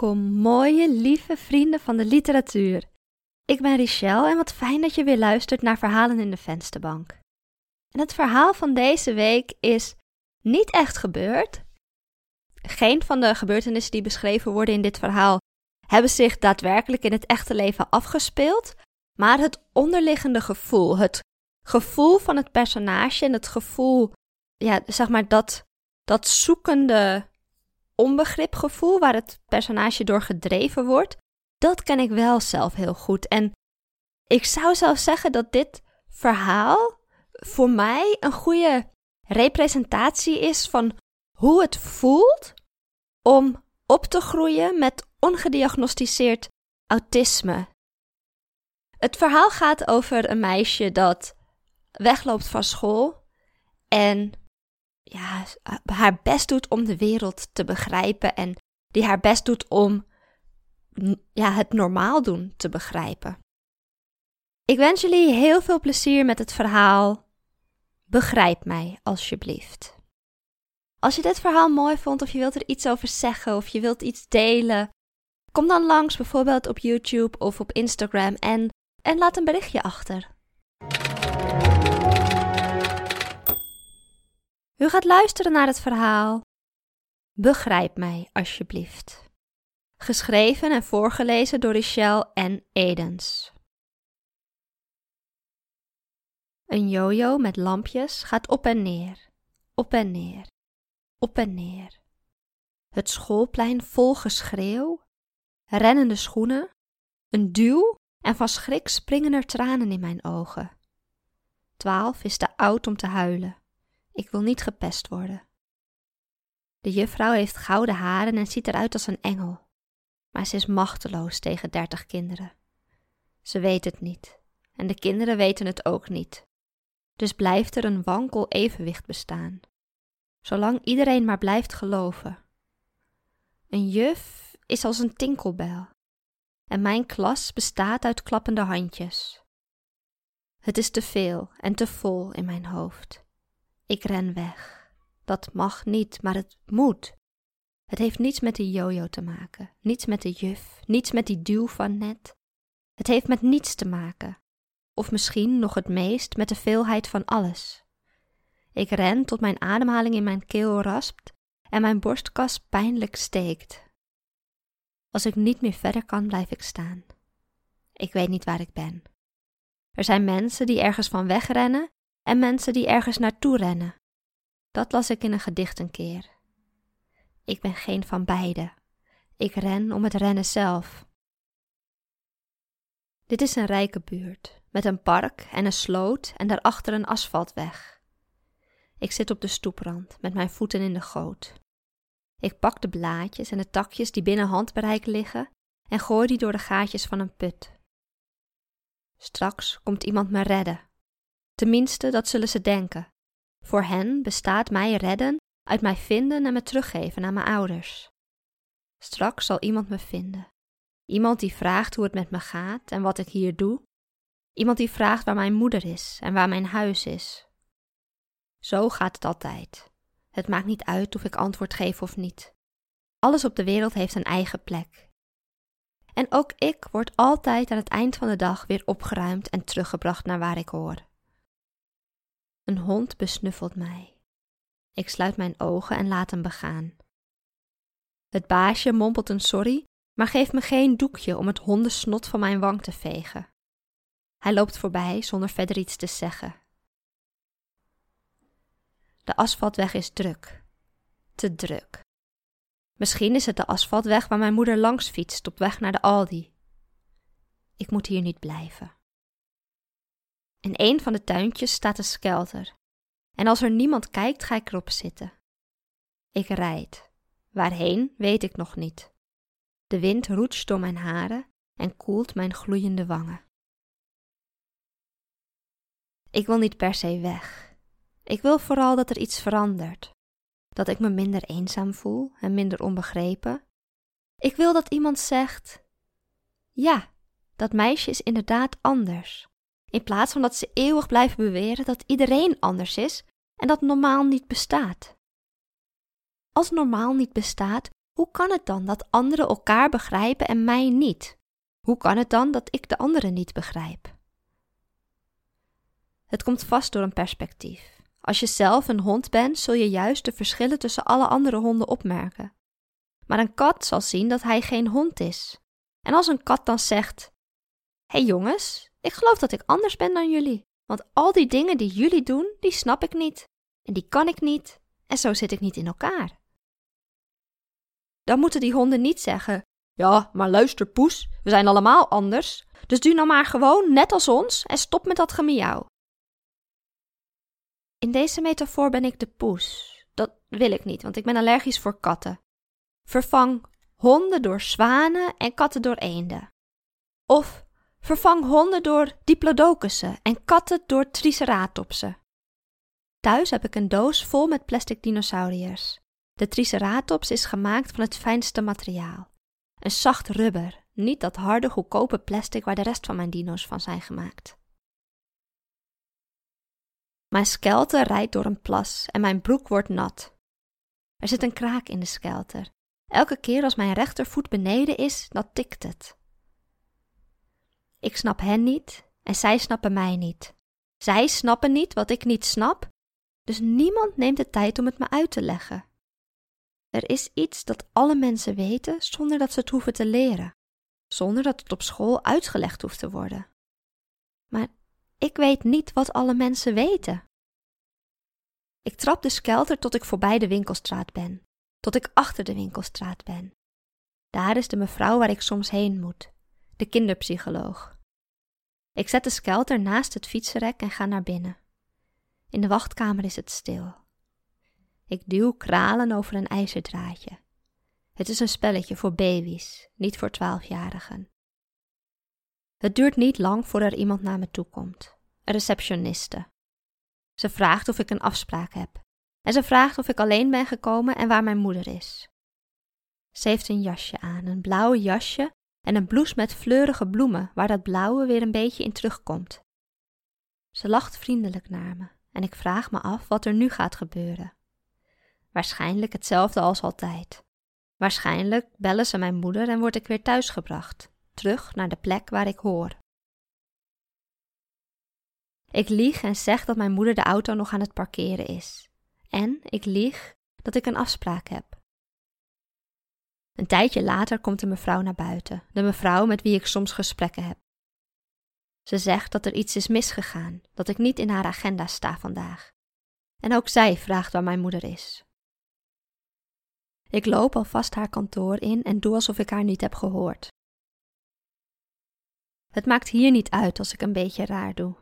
Welkom, mooie, lieve vrienden van de literatuur. Ik ben Richelle en wat fijn dat je weer luistert naar Verhalen in de Vensterbank. En het verhaal van deze week is niet echt gebeurd. Geen van de gebeurtenissen die beschreven worden in dit verhaal hebben zich daadwerkelijk in het echte leven afgespeeld, maar het onderliggende gevoel, het gevoel van het personage en het gevoel, ja, zeg maar dat, dat zoekende onbegripgevoel waar het personage door gedreven wordt, dat ken ik wel zelf heel goed. En ik zou zelf zeggen dat dit verhaal voor mij een goede representatie is van hoe het voelt om op te groeien met ongediagnosticeerd autisme. Het verhaal gaat over een meisje dat wegloopt van school en ja, haar best doet om de wereld te begrijpen en die haar best doet om ja, het normaal doen te begrijpen. Ik wens jullie heel veel plezier met het verhaal. Begrijp mij alsjeblieft. Als je dit verhaal mooi vond of je wilt er iets over zeggen of je wilt iets delen, kom dan langs bijvoorbeeld op YouTube of op Instagram en, en laat een berichtje achter. U gaat luisteren naar het verhaal. Begrijp mij alsjeblieft. Geschreven en voorgelezen door Richelle en Edens. Een jojo met lampjes gaat op en neer, op en neer, op en neer. Het schoolplein vol geschreeuw, rennende schoenen, een duw en van schrik springen er tranen in mijn ogen. Twaalf is te oud om te huilen. Ik wil niet gepest worden. De juffrouw heeft gouden haren en ziet eruit als een engel, maar ze is machteloos tegen dertig kinderen. Ze weet het niet, en de kinderen weten het ook niet. Dus blijft er een wankel evenwicht bestaan, zolang iedereen maar blijft geloven. Een juf is als een tinkelbel, en mijn klas bestaat uit klappende handjes. Het is te veel en te vol in mijn hoofd. Ik ren weg. Dat mag niet, maar het moet. Het heeft niets met die jojo te maken, niets met de juf, niets met die duw van net. Het heeft met niets te maken, of misschien nog het meest met de veelheid van alles. Ik ren tot mijn ademhaling in mijn keel raspt en mijn borstkas pijnlijk steekt. Als ik niet meer verder kan, blijf ik staan. Ik weet niet waar ik ben. Er zijn mensen die ergens van wegrennen en mensen die ergens naartoe rennen. Dat las ik in een gedicht een keer. Ik ben geen van beide. Ik ren om het rennen zelf. Dit is een rijke buurt, met een park en een sloot en daarachter een asfaltweg. Ik zit op de stoeprand met mijn voeten in de goot. Ik pak de blaadjes en de takjes die binnen handbereik liggen en gooi die door de gaatjes van een put. Straks komt iemand me redden Tenminste, dat zullen ze denken. Voor hen bestaat mij redden uit mij vinden en me teruggeven aan mijn ouders. Straks zal iemand me vinden. Iemand die vraagt hoe het met me gaat en wat ik hier doe. Iemand die vraagt waar mijn moeder is en waar mijn huis is. Zo gaat het altijd. Het maakt niet uit of ik antwoord geef of niet. Alles op de wereld heeft een eigen plek. En ook ik word altijd aan het eind van de dag weer opgeruimd en teruggebracht naar waar ik hoor. Een hond besnuffelt mij. Ik sluit mijn ogen en laat hem begaan. Het baasje mompelt een sorry, maar geeft me geen doekje om het hondensnot van mijn wang te vegen. Hij loopt voorbij zonder verder iets te zeggen. De asfaltweg is druk. Te druk. Misschien is het de asfaltweg waar mijn moeder langs fietst op weg naar de Aldi. Ik moet hier niet blijven. In een van de tuintjes staat een skelter. En als er niemand kijkt, ga ik erop zitten. Ik rijd. Waarheen, weet ik nog niet. De wind roetst door mijn haren en koelt mijn gloeiende wangen. Ik wil niet per se weg. Ik wil vooral dat er iets verandert. Dat ik me minder eenzaam voel en minder onbegrepen. Ik wil dat iemand zegt: Ja, dat meisje is inderdaad anders. In plaats van dat ze eeuwig blijven beweren dat iedereen anders is en dat normaal niet bestaat. Als normaal niet bestaat, Hoe kan het dan dat anderen elkaar begrijpen en mij niet? Hoe kan het dan dat ik de anderen niet begrijp? Het komt vast door een perspectief. Als je zelf een hond bent, zul je juist de verschillen tussen alle andere honden opmerken. Maar een kat zal zien dat hij geen hond is. En als een kat dan zegt: Hé hey jongens, ik geloof dat ik anders ben dan jullie, want al die dingen die jullie doen, die snap ik niet. En die kan ik niet, en zo zit ik niet in elkaar. Dan moeten die honden niet zeggen: Ja, maar luister, poes, we zijn allemaal anders. Dus doe nou maar gewoon net als ons en stop met dat gemiauw. In deze metafoor ben ik de poes. Dat wil ik niet, want ik ben allergisch voor katten. Vervang honden door zwanen en katten door eenden. Of vervang honden door diplodocussen en katten door triceratopsen. Thuis heb ik een doos vol met plastic dinosauriërs. De triceratops is gemaakt van het fijnste materiaal. Een zacht rubber, niet dat harde, goedkope plastic waar de rest van mijn dino's van zijn gemaakt. Mijn skelter rijdt door een plas en mijn broek wordt nat. Er zit een kraak in de skelter. Elke keer als mijn rechtervoet beneden is, dan tikt het. Ik snap hen niet en zij snappen mij niet. Zij snappen niet wat ik niet snap, dus niemand neemt de tijd om het me uit te leggen. Er is iets dat alle mensen weten zonder dat ze het hoeven te leren, zonder dat het op school uitgelegd hoeft te worden. Maar ik weet niet wat alle mensen weten. Ik trap de skelter tot ik voorbij de winkelstraat ben, tot ik achter de winkelstraat ben. Daar is de mevrouw waar ik soms heen moet, de kinderpsycholoog. Ik zet de skelter naast het fietsenrek en ga naar binnen. In de wachtkamer is het stil. Ik duw kralen over een ijzerdraadje. Het is een spelletje voor baby's, niet voor twaalfjarigen. Het duurt niet lang voordat er iemand naar me toe komt. Een receptioniste. Ze vraagt of ik een afspraak heb. En ze vraagt of ik alleen ben gekomen en waar mijn moeder is. Ze heeft een jasje aan, een blauw jasje en een blouse met fleurige bloemen waar dat blauwe weer een beetje in terugkomt. Ze lacht vriendelijk naar me en ik vraag me af wat er nu gaat gebeuren. Waarschijnlijk hetzelfde als altijd. Waarschijnlijk bellen ze mijn moeder en word ik weer thuisgebracht, terug naar de plek waar ik hoor. Ik lieg en zeg dat mijn moeder de auto nog aan het parkeren is. En ik lieg dat ik een afspraak heb. Een tijdje later komt de mevrouw naar buiten, de mevrouw met wie ik soms gesprekken heb. Ze zegt dat er iets is misgegaan, dat ik niet in haar agenda sta vandaag. En ook zij vraagt waar mijn moeder is. Ik loop alvast haar kantoor in en doe alsof ik haar niet heb gehoord. Het maakt hier niet uit als ik een beetje raar doe.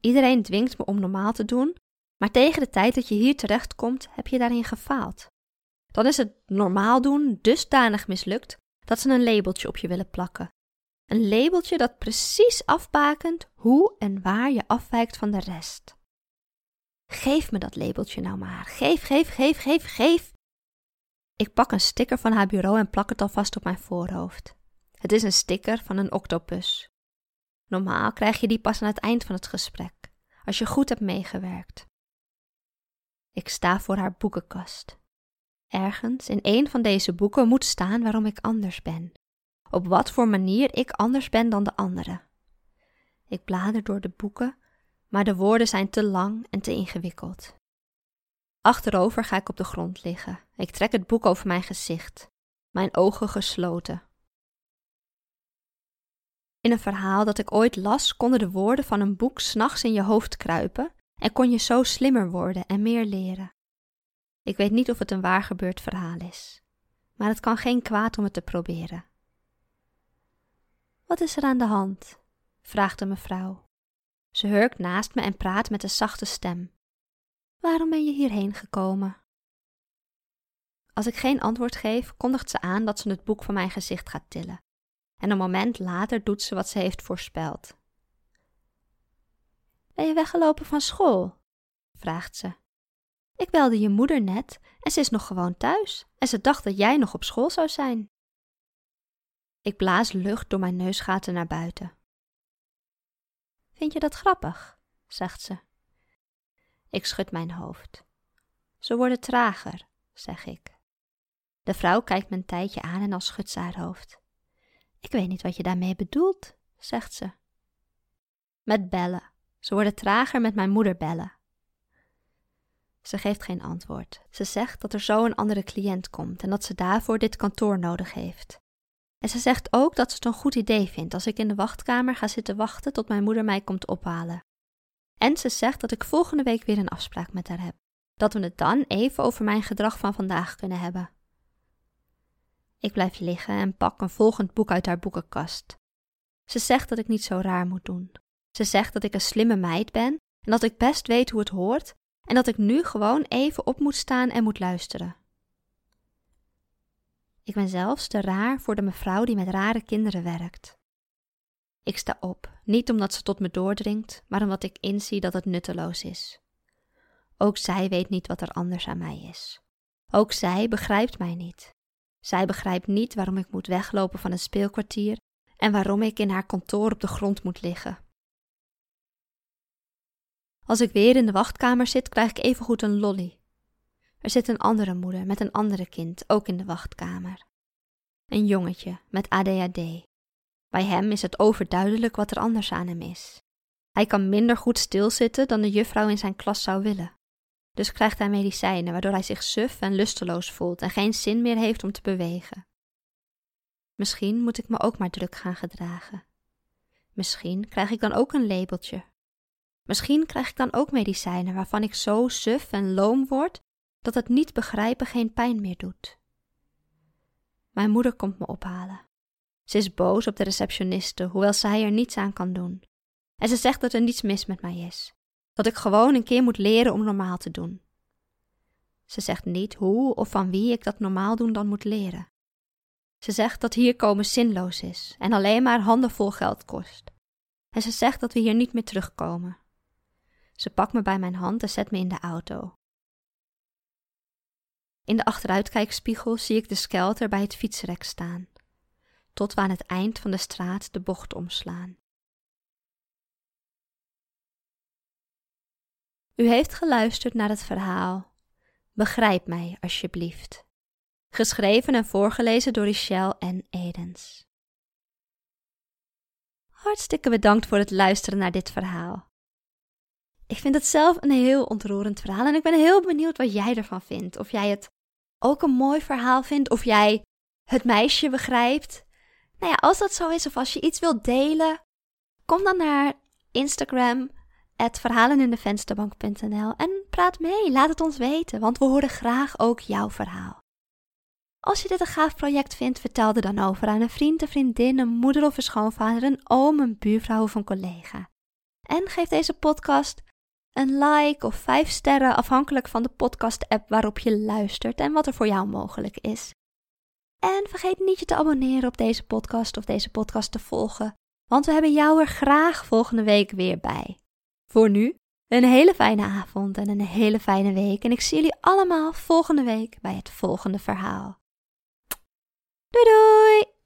Iedereen dwingt me om normaal te doen, maar tegen de tijd dat je hier terechtkomt, heb je daarin gefaald. Dan is het normaal doen dusdanig mislukt dat ze een labeltje op je willen plakken. Een labeltje dat precies afbakent hoe en waar je afwijkt van de rest. Geef me dat labeltje nou maar. Geef, geef, geef, geef, geef. Ik pak een sticker van haar bureau en plak het alvast op mijn voorhoofd. Het is een sticker van een octopus. Normaal krijg je die pas aan het eind van het gesprek, als je goed hebt meegewerkt. Ik sta voor haar boekenkast. Ergens in een van deze boeken moet staan waarom ik anders ben. Op wat voor manier ik anders ben dan de anderen. Ik blader door de boeken, maar de woorden zijn te lang en te ingewikkeld. Achterover ga ik op de grond liggen. Ik trek het boek over mijn gezicht, mijn ogen gesloten. In een verhaal dat ik ooit las, konden de woorden van een boek s'nachts in je hoofd kruipen en kon je zo slimmer worden en meer leren. Ik weet niet of het een waar gebeurd verhaal is, maar het kan geen kwaad om het te proberen. Wat is er aan de hand? vraagt de mevrouw. Ze hurkt naast me en praat met een zachte stem. Waarom ben je hierheen gekomen? Als ik geen antwoord geef, kondigt ze aan dat ze het boek van mijn gezicht gaat tillen. En een moment later doet ze wat ze heeft voorspeld. Ben je weggelopen van school? vraagt ze. Ik belde je moeder net en ze is nog gewoon thuis en ze dacht dat jij nog op school zou zijn. Ik blaas lucht door mijn neusgaten naar buiten. Vind je dat grappig? zegt ze. Ik schud mijn hoofd. Ze worden trager, zeg ik. De vrouw kijkt me een tijdje aan en dan schudt ze haar hoofd. Ik weet niet wat je daarmee bedoelt, zegt ze. Met bellen. Ze worden trager met mijn moeder bellen. Ze geeft geen antwoord. Ze zegt dat er zo een andere cliënt komt en dat ze daarvoor dit kantoor nodig heeft. En ze zegt ook dat ze het een goed idee vindt als ik in de wachtkamer ga zitten wachten tot mijn moeder mij komt ophalen. En ze zegt dat ik volgende week weer een afspraak met haar heb. Dat we het dan even over mijn gedrag van vandaag kunnen hebben. Ik blijf liggen en pak een volgend boek uit haar boekenkast. Ze zegt dat ik niet zo raar moet doen. Ze zegt dat ik een slimme meid ben en dat ik best weet hoe het hoort en dat ik nu gewoon even op moet staan en moet luisteren. Ik ben zelfs te raar voor de mevrouw die met rare kinderen werkt. Ik sta op, niet omdat ze tot me doordringt, maar omdat ik inzie dat het nutteloos is. Ook zij weet niet wat er anders aan mij is. Ook zij begrijpt mij niet. Zij begrijpt niet waarom ik moet weglopen van een speelkwartier en waarom ik in haar kantoor op de grond moet liggen. Als ik weer in de wachtkamer zit, krijg ik evengoed een lolly. Er zit een andere moeder met een andere kind ook in de wachtkamer. Een jongetje met ADHD. Bij hem is het overduidelijk wat er anders aan hem is. Hij kan minder goed stilzitten dan de juffrouw in zijn klas zou willen. Dus krijgt hij medicijnen waardoor hij zich suf en lusteloos voelt en geen zin meer heeft om te bewegen. Misschien moet ik me ook maar druk gaan gedragen. Misschien krijg ik dan ook een labeltje. Misschien krijg ik dan ook medicijnen waarvan ik zo suf en loom word dat het niet begrijpen geen pijn meer doet. Mijn moeder komt me ophalen. Ze is boos op de receptioniste, hoewel zij er niets aan kan doen. En ze zegt dat er niets mis met mij is. Dat ik gewoon een keer moet leren om normaal te doen. Ze zegt niet hoe of van wie ik dat normaal doen dan moet leren. Ze zegt dat hier komen zinloos is en alleen maar handenvol geld kost. En ze zegt dat we hier niet meer terugkomen. Ze pakt me bij mijn hand en zet me in de auto. In de achteruitkijkspiegel zie ik de skelter bij het fietsrek staan, tot we aan het eind van de straat de bocht omslaan. U heeft geluisterd naar het verhaal Begrijp mij alsjeblieft, geschreven en voorgelezen door Richelle en Edens. Hartstikke bedankt voor het luisteren naar dit verhaal. Ik vind het zelf een heel ontroerend verhaal en ik ben heel benieuwd wat jij ervan vindt. Of jij het ook een mooi verhaal vindt, of jij het meisje begrijpt. Nou ja, als dat zo is, of als je iets wilt delen, kom dan naar Instagram, verhalenindevensterbank.nl en praat mee. Laat het ons weten, want we horen graag ook jouw verhaal. Als je dit een gaaf project vindt, vertel er dan over aan een vriend, een vriendin, een moeder of een schoonvader, een oom, een buurvrouw of een collega. En geef deze podcast een like of vijf sterren, afhankelijk van de podcast-app waarop je luistert en wat er voor jou mogelijk is. En vergeet niet je te abonneren op deze podcast of deze podcast te volgen, want we hebben jou er graag volgende week weer bij. Voor nu, een hele fijne avond en een hele fijne week en ik zie jullie allemaal volgende week bij het volgende verhaal. Doei doei!